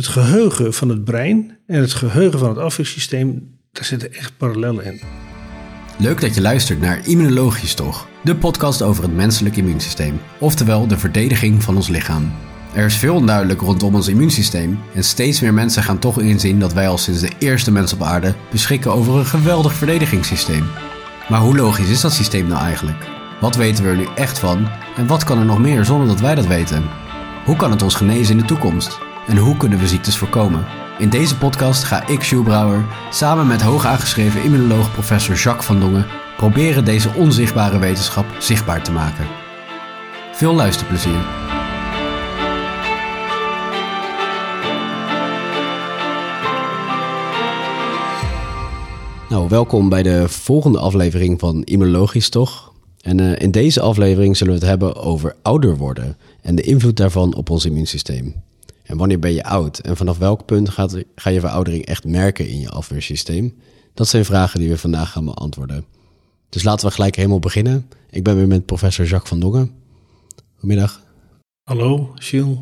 het geheugen van het brein en het geheugen van het afweersysteem, daar zitten echt parallellen in. Leuk dat je luistert naar Immunologisch Toch, de podcast over het menselijk immuunsysteem, oftewel de verdediging van ons lichaam. Er is veel onduidelijk rondom ons immuunsysteem en steeds meer mensen gaan toch inzien dat wij al sinds de eerste mens op aarde beschikken over een geweldig verdedigingssysteem. Maar hoe logisch is dat systeem nou eigenlijk? Wat weten we er nu echt van en wat kan er nog meer zonder dat wij dat weten? Hoe kan het ons genezen in de toekomst? En hoe kunnen we ziektes voorkomen? In deze podcast ga ik, Jules Brouwer, samen met hoog aangeschreven immunoloog professor Jacques van Dongen proberen deze onzichtbare wetenschap zichtbaar te maken. Veel luisterplezier. Nou, welkom bij de volgende aflevering van Immunologisch Toch. En uh, in deze aflevering zullen we het hebben over ouder worden en de invloed daarvan op ons immuunsysteem. En wanneer ben je oud? En vanaf welk punt gaat, ga je veroudering echt merken in je afweersysteem? Dat zijn vragen die we vandaag gaan beantwoorden. Dus laten we gelijk helemaal beginnen. Ik ben weer met professor Jacques van Dongen. Goedemiddag. Hallo, Gilles.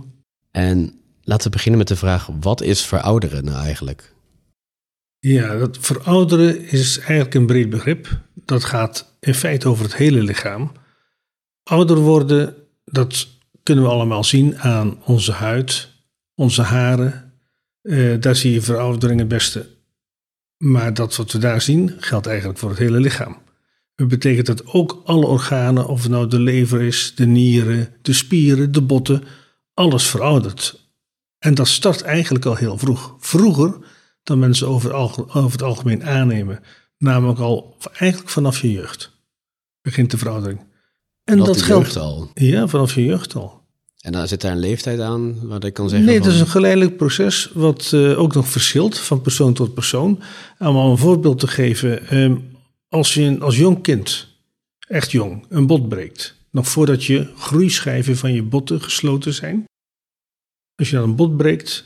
En laten we beginnen met de vraag: wat is verouderen nou eigenlijk? Ja, dat verouderen is eigenlijk een breed begrip. Dat gaat in feite over het hele lichaam. Ouder worden, dat kunnen we allemaal zien aan onze huid, onze haren. Uh, daar zie je veroudering het beste. Maar dat wat we daar zien, geldt eigenlijk voor het hele lichaam. Dat betekent dat ook alle organen, of het nou de lever is, de nieren, de spieren, de botten, alles veroudert. En dat start eigenlijk al heel vroeg. Vroeger dan mensen over het, over het algemeen aannemen. Namelijk al eigenlijk vanaf je jeugd begint de veroudering. En dat geldt al. Ja, vanaf je jeugd al. En dan zit daar een leeftijd aan wat ik kan zeggen? Nee, het is een geleidelijk proces wat uh, ook nog verschilt van persoon tot persoon. Om al een voorbeeld te geven, um, als je als jong kind, echt jong, een bot breekt, nog voordat je groeischijven van je botten gesloten zijn. Als je dan een bot breekt,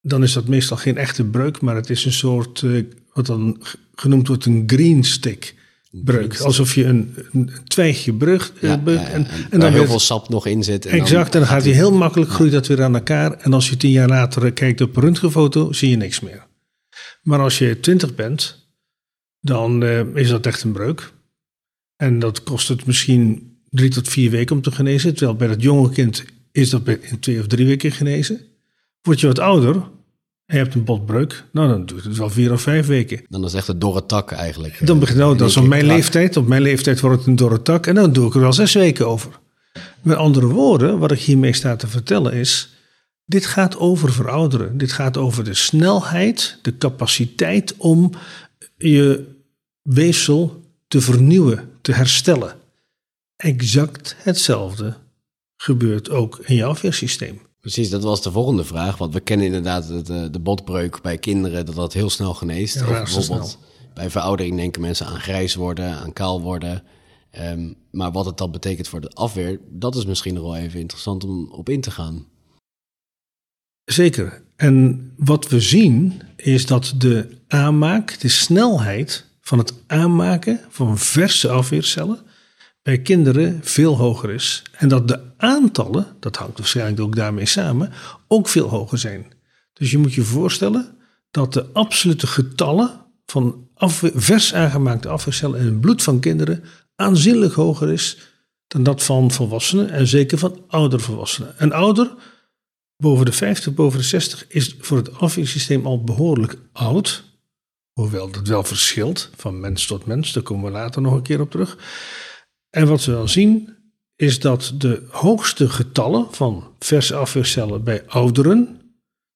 dan is dat meestal geen echte breuk, maar het is een soort, uh, wat dan genoemd wordt een green stick breuk. Alsof je een, een twijgje brug ja, uh, ja, en, en, daar heel veel sap nog in zit. En exact, dan, en dan gaat hij heel makkelijk, groeit dat weer aan elkaar. En als je tien jaar later kijkt op een röntgenfoto, zie je niks meer. Maar als je twintig bent, dan uh, is dat echt een breuk. En dat kost het misschien drie tot vier weken om te genezen. Terwijl bij dat jonge kind is dat in twee of drie weken genezen. Word je wat ouder je hebt een botbreuk, nou dan duurt het wel vier of vijf weken. Dan is het echt een dorre tak eigenlijk. Dan begint nou, dat is op mijn leeftijd. Op mijn leeftijd wordt het een dorre tak en dan doe ik er wel zes weken over. Met andere woorden, wat ik hiermee sta te vertellen is, dit gaat over verouderen. Dit gaat over de snelheid, de capaciteit om je weefsel te vernieuwen, te herstellen. Exact hetzelfde gebeurt ook in je afweersysteem. Precies, dat was de volgende vraag. Want we kennen inderdaad de, de botbreuk bij kinderen, dat dat heel snel geneest. Ja, of bijvoorbeeld snel. bij veroudering denken mensen aan grijs worden, aan kaal worden. Um, maar wat het dan betekent voor de afweer, dat is misschien nog wel even interessant om op in te gaan. Zeker. En wat we zien is dat de aanmaak, de snelheid van het aanmaken van verse afweercellen bij kinderen veel hoger is. En dat de aantallen, dat hangt waarschijnlijk ook daarmee samen, ook veel hoger zijn. Dus je moet je voorstellen dat de absolute getallen van vers aangemaakte afweercellen in het bloed van kinderen aanzienlijk hoger is dan dat van volwassenen en zeker van oudere volwassenen. Een ouder, boven de 50, boven de 60, is voor het afweersysteem al behoorlijk oud. Hoewel dat wel verschilt van mens tot mens, daar komen we later nog een keer op terug. En wat we dan zien is dat de hoogste getallen van verse afweercellen bij ouderen,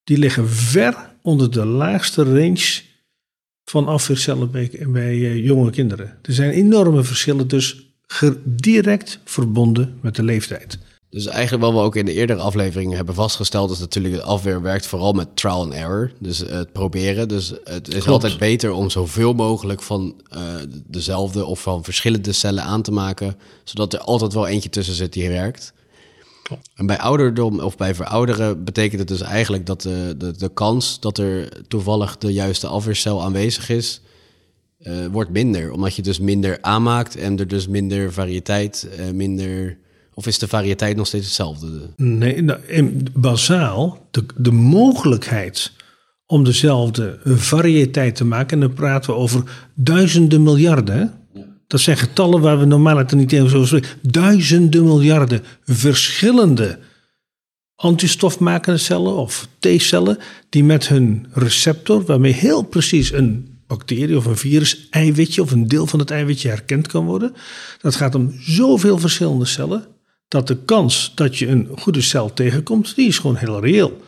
die liggen ver onder de laagste range van afweercellen bij, bij uh, jonge kinderen. Er zijn enorme verschillen, dus direct verbonden met de leeftijd. Dus eigenlijk wat we ook in de eerdere afleveringen hebben vastgesteld, is natuurlijk de afweer werkt vooral met trial and error. Dus het proberen. Dus het is Klopt. altijd beter om zoveel mogelijk van uh, dezelfde of van verschillende cellen aan te maken, zodat er altijd wel eentje tussen zit die werkt. Klopt. En bij ouderdom of bij verouderen betekent het dus eigenlijk dat de, de, de kans dat er toevallig de juiste afweercel aanwezig is, uh, wordt minder. Omdat je dus minder aanmaakt en er dus minder variëteit, uh, minder Of is de variëteit nog steeds hetzelfde? Nee, nou, in, bazaal, de, de mogelijkheid om dezelfde variëteit te maken. En dan praten we over duizenden miljarden. Dat zijn getallen waar we normaal het niet even zo spreken. Duizenden miljarden verschillende antistofmakende cellen of T-cellen die met hun receptor, waarmee heel precies een bacterie of een virus eiwitje of een deel van het eiwitje herkend kan worden. Dat gaat om zoveel verschillende cellen dat de kans dat je een goede cel tegenkomt, die is gewoon heel reëel.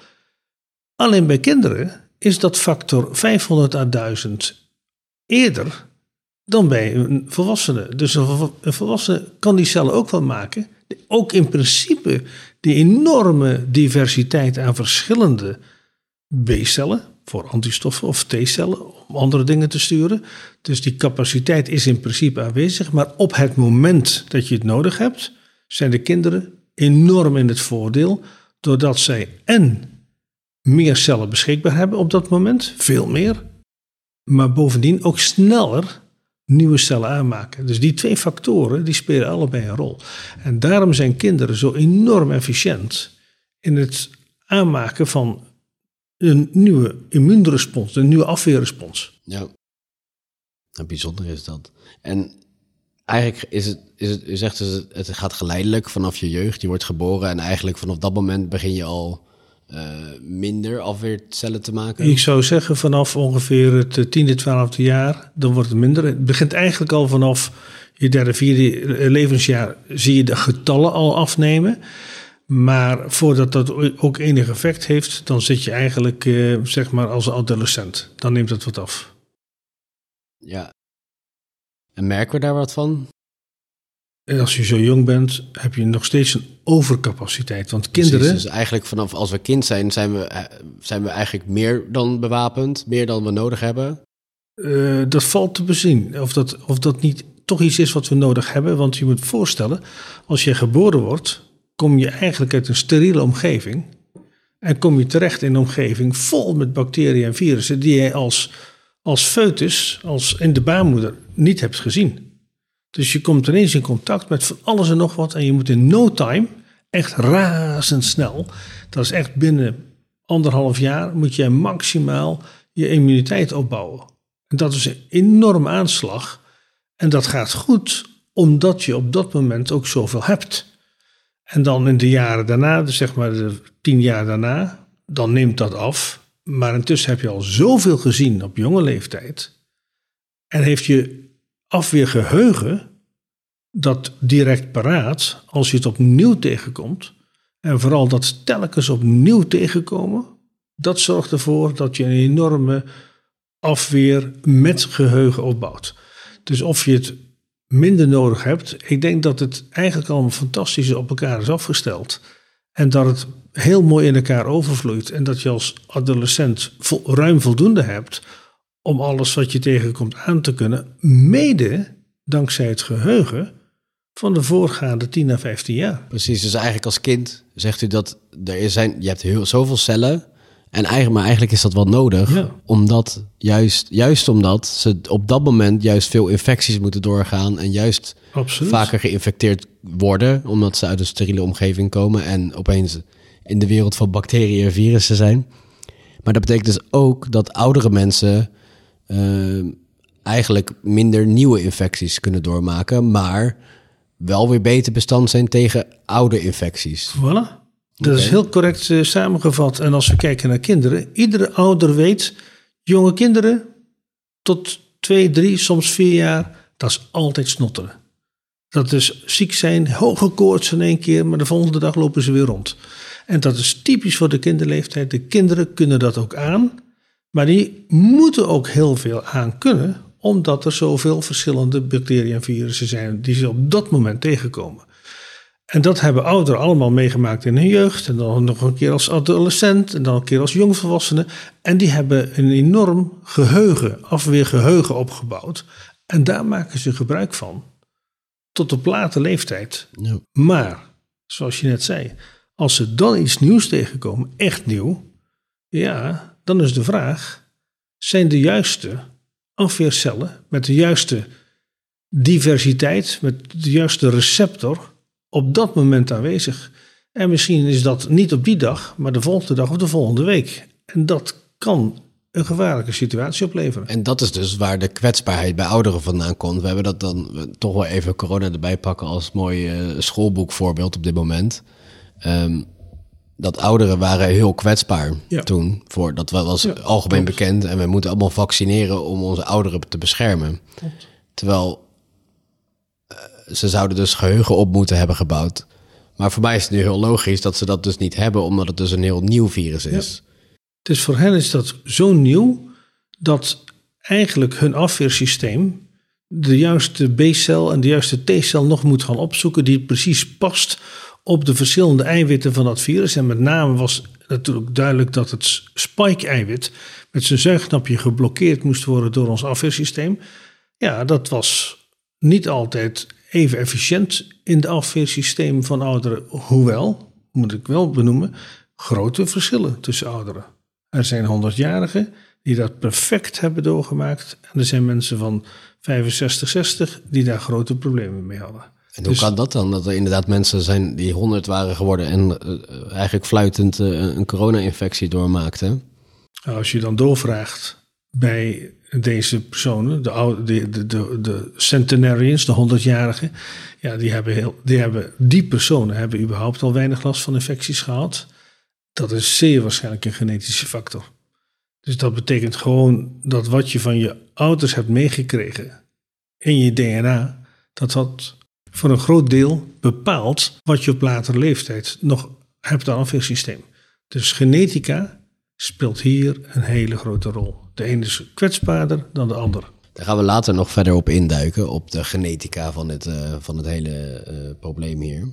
Alleen bij kinderen is dat factor 500 à 1000 eerder dan bij een volwassene. Dus een volwassene kan die cellen ook wel maken. Ook in principe die enorme diversiteit aan verschillende B-cellen voor antistoffen of T-cellen om andere dingen te sturen. Dus die capaciteit is in principe aanwezig. Maar op het moment dat je het nodig hebt, zijn de kinderen enorm in het voordeel. Doordat zij en meer cellen beschikbaar hebben op dat moment, veel meer. Maar bovendien ook sneller nieuwe cellen aanmaken. Dus die twee factoren die spelen allebei een rol. En daarom zijn kinderen zo enorm efficiënt in het aanmaken van een nieuwe immuunrespons, een nieuwe afweerrespons. Ja, bijzonder is dat. En eigenlijk is het, is het, u zegt dus, het gaat geleidelijk vanaf je jeugd. Je wordt geboren en eigenlijk vanaf dat moment begin je al uh, minder afweercellen te maken? Ik zou zeggen vanaf ongeveer het eh, tiende, twaalfde jaar, dan wordt het minder. Het begint eigenlijk al vanaf je derde, vierde eh, levensjaar, zie je de getallen al afnemen. Maar voordat dat ook enig effect heeft, dan zit je eigenlijk uh, zeg maar als adolescent. Dan neemt het wat af. Ja. En merken we daar wat van? En als je zo jong bent, heb je nog steeds een overcapaciteit. Want kinderen. Precies, dus eigenlijk vanaf als we kind zijn, zijn we, eh, zijn we eigenlijk meer dan bewapend, meer dan we nodig hebben. Uh, dat valt te bezien. Of dat, of dat niet toch iets is wat we nodig hebben. Want je moet voorstellen, als je geboren wordt, kom je eigenlijk uit een steriele omgeving. En kom je terecht in een omgeving vol met bacteriën en virussen die je als, als foetus, als in de baarmoeder, niet hebt gezien. Dus je komt ineens in contact met van alles en nog wat. En je moet in no time, echt razendsnel, dat is echt binnen anderhalf jaar, moet je maximaal je immuniteit opbouwen. En dat is een enorme aanslag. En dat gaat goed, omdat je op dat moment ook zoveel hebt. En dan in de jaren daarna, dus zeg maar de tien jaar daarna, dan neemt dat af. Maar intussen heb je al zoveel gezien op jonge leeftijd. En heeft je afweergeheugen dat direct paraat, als je het opnieuw tegenkomt, en vooral dat telkens opnieuw tegenkomen, dat zorgt ervoor dat je een enorme afweer met geheugen opbouwt. Dus of je het minder nodig hebt, ik denk dat het eigenlijk al fantastisch op elkaar is afgesteld. En dat het heel mooi in elkaar overvloeit. En dat je als adolescent ruim voldoende hebt om alles wat je tegenkomt aan te kunnen, mede dankzij het geheugen van de voorgaande 10 à 15 jaar. Precies, dus eigenlijk als kind zegt u dat er zijn, je hebt heel, zoveel cellen. En eigenlijk, maar eigenlijk is dat wel nodig, omdat juist, juist omdat ze op dat moment juist veel infecties moeten doorgaan en juist vaker geïnfecteerd worden, omdat ze uit een steriele omgeving komen en opeens in de wereld van bacteriën en virussen zijn. Maar dat betekent dus ook dat oudere mensen uh, eigenlijk minder nieuwe infecties kunnen doormaken, maar wel weer beter bestand zijn tegen oude infecties. Voilà. Dat is heel correct uh, samengevat. En als we kijken naar kinderen, iedere ouder weet, jonge kinderen tot twee, drie, soms vier jaar, dat is altijd snotteren. Dat is ziek zijn, hoge koorts in één keer, maar de volgende dag lopen ze weer rond. En dat is typisch voor de kinderleeftijd. De kinderen kunnen dat ook aan. Maar die moeten ook heel veel aan kunnen, omdat er zoveel verschillende bacteriën en virussen zijn die ze op dat moment tegenkomen. En dat hebben ouderen allemaal meegemaakt in hun jeugd. En dan nog een keer als adolescent. En dan een keer als jongvolwassene. En die hebben een enorm geheugen, afweergeheugen opgebouwd. En daar maken ze gebruik van. Tot op late leeftijd. Ja. Maar, zoals je net zei. Als ze dan iets nieuws tegenkomen, echt nieuw. Ja, dan is de vraag: zijn de juiste afweercellen met de juiste diversiteit, met de juiste receptor op dat moment aanwezig. En misschien is dat niet op die dag, maar de volgende dag of de volgende week. En dat kan een gevaarlijke situatie opleveren. En dat is dus waar de kwetsbaarheid bij ouderen vandaan komt. We hebben dat dan toch wel even corona erbij pakken als mooi uh, schoolboekvoorbeeld op dit moment. Um, dat ouderen waren heel kwetsbaar ja. toen. Voor, dat was algemeen bekend. En we moeten allemaal vaccineren om onze ouderen te beschermen. Terwijl uh, ze zouden dus geheugen op moeten hebben gebouwd. Maar voor mij is het nu heel logisch dat ze dat dus niet hebben, omdat het dus een heel nieuw virus is. Dus voor hen is dat zo nieuw dat eigenlijk hun afweersysteem de juiste B-cel en de juiste T-cel nog moet gaan opzoeken die precies past op de verschillende eiwitten van dat virus. En met name was natuurlijk duidelijk dat het spike-eiwit met zijn zuignapje geblokkeerd moest worden door ons afweersysteem. Ja, dat was niet altijd even efficiënt in de afweersysteem van ouderen. Hoewel, moet ik wel benoemen, grote verschillen tussen ouderen. Er zijn 100-jarigen die dat perfect hebben doorgemaakt. En er zijn mensen van 65, 60 die daar grote problemen mee hadden. En hoe dus- kan dat dan? Dat er inderdaad mensen zijn die 100 waren geworden en uh, eigenlijk fluitend uh, een corona-infectie doormaakten? Nou, als je dan doorvraagt bij deze personen, de, oude, de, de, de, de centenarians, de 100-jarigen, ja, die hebben, heel, die hebben, die personen hebben überhaupt al weinig last van infecties gehad. Dat is zeer waarschijnlijk een genetische factor. Dus dat betekent gewoon dat wat je van je ouders hebt meegekregen in je DNA, dat dat voor een groot deel bepaalt wat je op latere leeftijd nog hebt aan afweersysteem. Dus genetica speelt hier een hele grote rol. De ene is kwetsbaarder dan de ander. Daar gaan we later nog verder op induiken, op de genetica van het, uh, van het hele uh, probleem hier.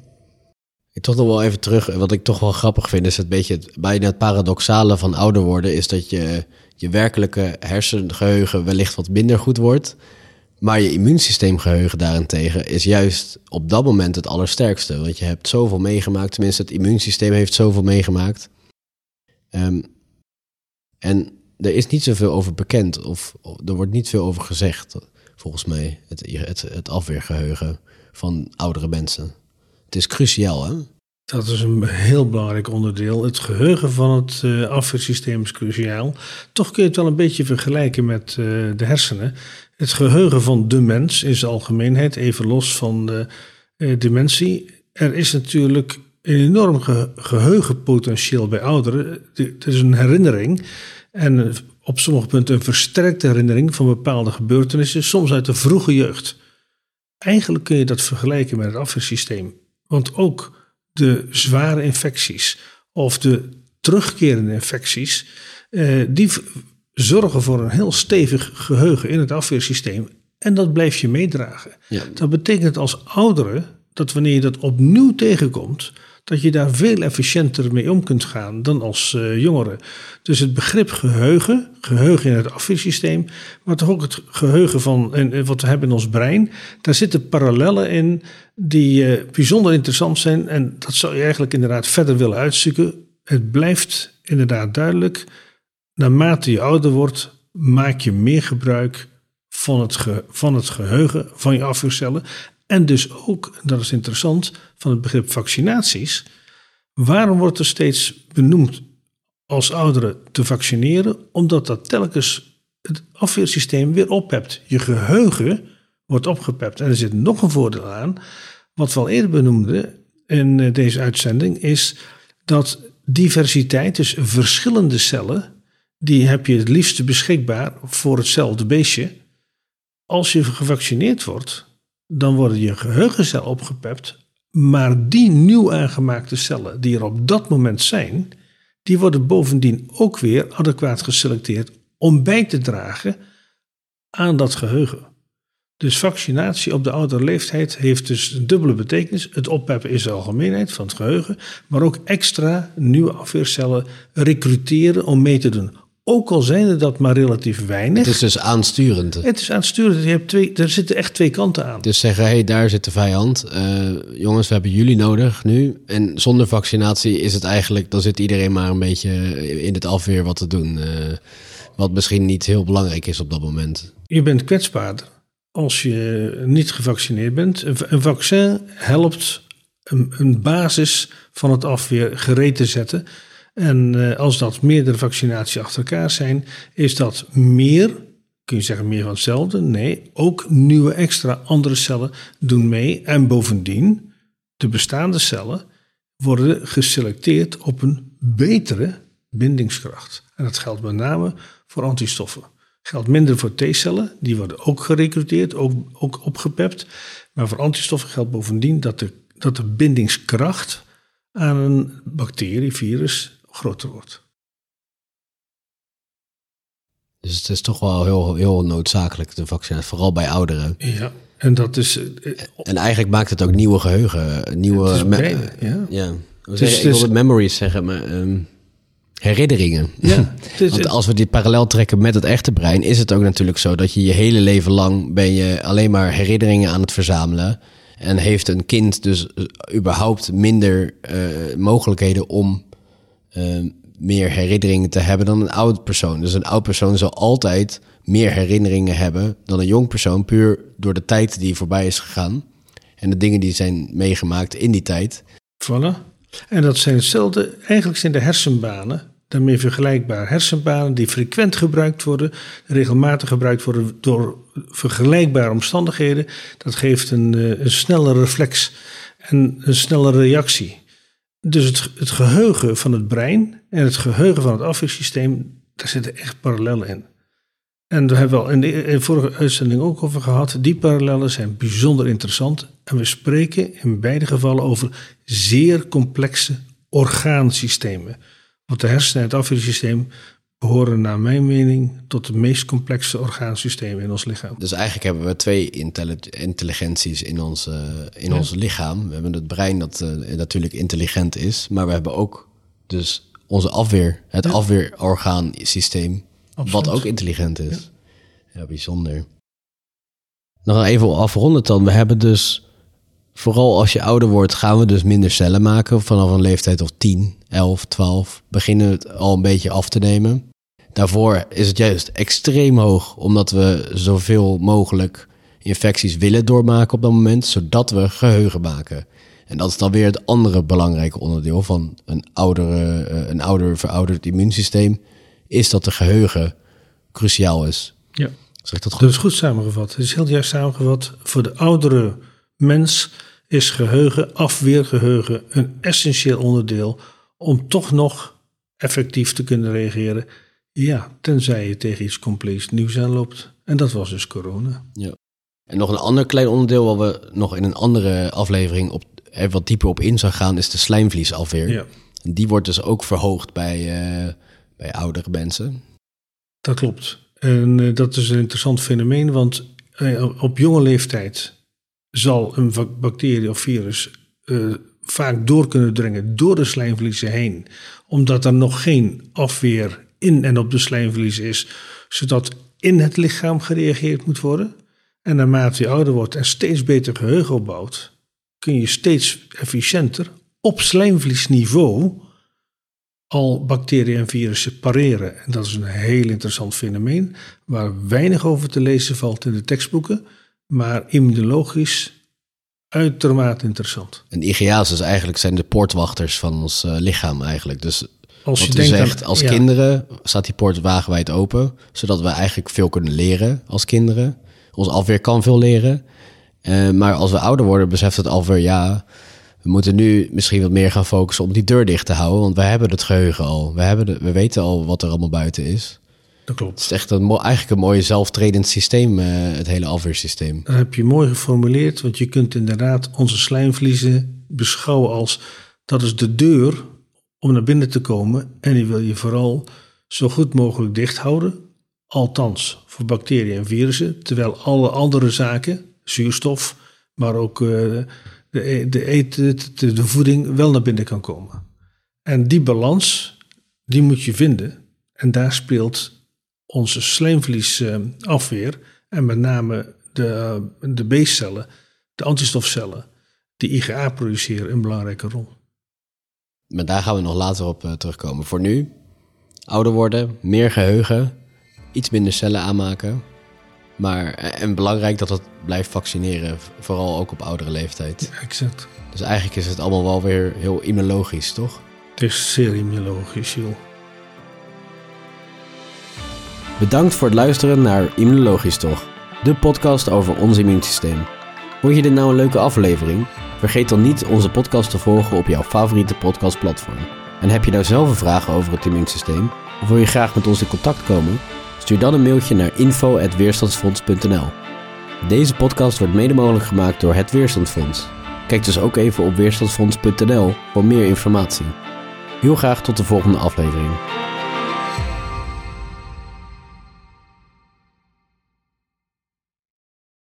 Ik toch nog wel even terug, wat ik toch wel grappig vind, is het beetje het, bijna het paradoxale van ouder worden, is dat je je werkelijke hersengeheugen wellicht wat minder goed wordt. Maar je immuunsysteemgeheugen daarentegen is juist op dat moment het allersterkste. Want je hebt zoveel meegemaakt, tenminste het immuunsysteem heeft zoveel meegemaakt. Um, en er is niet zoveel over bekend, of, er wordt niet veel over gezegd, volgens mij, het, het, het afweergeheugen van oudere mensen. Het is cruciaal, hè? Dat is een heel belangrijk onderdeel. Het geheugen van het uh, afweersysteem is cruciaal. Toch kun je het wel een beetje vergelijken met uh, de hersenen. Het geheugen van de mens in zijn algemeenheid, even los van de uh, dementie. Er is natuurlijk een enorm ge geheugenpotentieel bij ouderen. Het is een herinnering en op sommige punten een versterkte herinnering van bepaalde gebeurtenissen, soms uit de vroege jeugd. Eigenlijk kun je dat vergelijken met het afweersysteem. Want ook de zware infecties of de terugkerende infecties, eh, die zorgen voor een heel stevig geheugen in het afweersysteem. En dat blijf je meedragen. Dat betekent als ouderen dat wanneer je dat opnieuw tegenkomt, dat je daar veel efficiënter mee om kunt gaan dan als uh, jongere. Dus het begrip geheugen, geheugen in het afweersysteem, maar toch ook het geheugen van en, wat we hebben in ons brein, daar zitten parallellen in die uh, bijzonder interessant zijn. En dat zou je eigenlijk inderdaad verder willen uitzoeken. Het blijft inderdaad duidelijk, naarmate je ouder wordt, maak je meer gebruik van het, van het geheugen van je afweercellen. En dus ook, dat is interessant, van het begrip vaccinaties. Waarom wordt er steeds benoemd als ouderen te vaccineren? Omdat dat telkens het afweersysteem weer ophebt. Je geheugen wordt opgepept. En er zit nog een voordeel aan. Wat we al eerder benoemden in eh, deze uitzending, is dat diversiteit, dus verschillende cellen, die heb je het liefste beschikbaar voor hetzelfde beestje. Als je gevaccineerd wordt, dan worden je geheugencellen opgepept. Maar die nieuw aangemaakte cellen die er op dat moment zijn, die worden bovendien ook weer adequaat geselecteerd om bij te dragen aan dat geheugen. Dus vaccinatie op de oudere leeftijd heeft dus een dubbele betekenis. Het oppeppen is de algemeenheid van het geheugen, maar ook extra nieuwe afweercellen recruteren om mee te doen. Ook al zijn er dat maar relatief weinig. Het is dus aansturend. Het is aansturend. Je hebt twee, er zitten echt twee kanten aan. Dus zeggen, hé, hey, daar zit de vijand. Uh, jongens, we hebben jullie nodig nu. En zonder vaccinatie is het eigenlijk... dan zit iedereen maar een beetje in het afweer wat te doen. Uh, wat misschien niet heel belangrijk is op dat moment. Je bent kwetsbaarder als je niet gevaccineerd bent. Een vaccin helpt een, een basis van het afweer gereed te zetten. En eh, als dat meerdere vaccinaties achter elkaar zijn, is dat meer, kun je zeggen meer van hetzelfde? Nee, ook nieuwe extra andere cellen doen mee. En bovendien, de bestaande cellen worden geselecteerd op een betere bindingskracht. En dat geldt met name voor antistoffen. Geldt minder voor T-cellen, die worden ook gerecruiteerd, ook, ook opgepept. Maar voor antistoffen geldt bovendien dat de, dat de bindingskracht aan een bacterie, virus, groter wordt. Dus het is toch wel heel, heel noodzakelijk, de vaccinatie, vooral bij ouderen. Ja, en dat is. eh, En eigenlijk maakt het ook nieuwe geheugen, nieuwe... Het is me- beide, ja. ja. Dus- ik dus- wilde memories zeggen, maar ehm, herinneringen. Ja, het Want als we die parallel trekken met het echte brein, is het ook natuurlijk zo dat je je hele leven lang ben je alleen maar herinneringen aan het verzamelen. En heeft een kind dus eh, überhaupt minder eh, mogelijkheden om eh, meer herinneringen te hebben dan een oud persoon. Dus een oud persoon zal altijd meer herinneringen hebben dan een jong persoon, puur door de tijd die voorbij is gegaan. En de dingen die zijn meegemaakt in die tijd. Voilà. En dat zijn hetzelfde, eigenlijk zijn de hersenbanen daarmee vergelijkbaar. Hersenbanen die frequent gebruikt worden, regelmatig gebruikt worden door vergelijkbare omstandigheden. Dat geeft een, eh, een snelle reflex en een snelle reactie. Dus het, het geheugen van het brein en het geheugen van het afweersysteem, daar zitten echt parallellen in. En daar hebben we al in de in de vorige uitzending ook over gehad. Die parallellen zijn bijzonder interessant. En we spreken in beide gevallen over zeer complexe orgaansystemen. Want de hersenen en het afweersysteem behoren naar mijn mening tot de meest complexe orgaansystemen in ons lichaam. Dus eigenlijk hebben we twee intelli- intelligenties in ons, eh, in ons lichaam. We hebben het brein dat eh, natuurlijk intelligent is, maar we hebben ook dus onze afweer, het afweerorgaansysteem, wat ook intelligent is. Ja. bijzonder. Nog even afrondend dan. We hebben dus, vooral als je ouder wordt, gaan we dus minder cellen maken. Vanaf een leeftijd of 10, 11, 12 beginnen het al een beetje af te nemen. Daarvoor is het juist extreem hoog, omdat we zoveel mogelijk infecties willen doormaken op dat moment, zodat we geheugen maken. En dat is dan weer het andere belangrijke onderdeel van een, oudere, eh, een ouder verouderd immuunsysteem, is dat de geheugen cruciaal is. Ja. Zeg dat goed? Dat is goed samengevat. Het is heel juist samengevat. Voor de oudere mens is geheugen, afweergeheugen, een essentieel onderdeel om toch nog effectief te kunnen reageren. Ja, tenzij je tegen iets compleets nieuws aanloopt. En dat was dus corona. Ja. En nog een ander klein onderdeel waar we nog in een andere aflevering op, even wat dieper op in zou gaan, is de slijmvliesafweer. Ja, En die wordt dus ook verhoogd bij, eh, bij oudere mensen. dat klopt. En eh, dat is een interessant fenomeen, want eh, op jonge leeftijd zal een bacterie of virus vaak door kunnen dringen door de slijmvliezen heen, omdat er nog geen afweer in en op de slijmvlies is, zodat in het lichaam gereageerd moet worden. En naarmate je ouder wordt en steeds beter geheugen opbouwt, kun je steeds efficiënter op slijmvliesniveau al bacteriën en virussen pareren. En dat is een heel interessant fenomeen waar weinig over te lezen valt in de tekstboeken, maar immunologisch uitermate interessant. En IGA's dus eigenlijk zijn de poortwachters van ons eh, lichaam eigenlijk. Dus Als je denkt zegt, aan- als ja. kinderen staat die poort wagenwijd open, zodat we eigenlijk veel kunnen leren als kinderen. Ons afweer kan veel leren. Eh, maar als we ouder worden, beseft het alweer, ja, we moeten nu misschien wat meer gaan focussen om die deur dicht te houden. Want we hebben het geheugen al. We, hebben de, we weten al wat er allemaal buiten is. Dat klopt. Het is echt een, eigenlijk een mooi zelftredend systeem, eh, het hele afweersysteem. Dat heb je mooi geformuleerd, want je kunt inderdaad onze slijmvliezen beschouwen als dat is de deur om naar binnen te komen en die wil je vooral zo goed mogelijk dicht houden. Althans, voor bacteriën en virussen, terwijl alle andere zaken, zuurstof, maar ook eh, de, e- de eten, de, voeding, wel naar binnen kan komen. En die balans, die moet je vinden. En daar speelt onze slijmvliesafweer en met name de, de B-cellen, de antistofcellen, die IgA produceren, een belangrijke rol. Maar daar gaan we nog later op eh, terugkomen. Voor nu, ouder worden, meer geheugen, iets minder cellen aanmaken. Maar, en belangrijk dat het blijft vaccineren, vooral ook op oudere leeftijd. Exact. Dus eigenlijk is het allemaal wel weer heel immunologisch, toch? Het is zeer immunologisch, Jules. Bedankt voor het luisteren naar Immunologisch Toch, de podcast over ons immuunsysteem. Vond je dit nou een leuke aflevering? Vergeet dan niet onze podcast te volgen op jouw favoriete podcastplatform. En heb je nou zelf een vraag over het immuunsysteem? Of wil je graag met ons in contact komen? Stuur dan een mailtje naar info.weerstandsfonds.nl. Deze podcast wordt mede mogelijk gemaakt door het Weerstandsfonds. Kijk dus ook even op weerstandsfonds.nl voor meer informatie. Heel graag tot de volgende aflevering.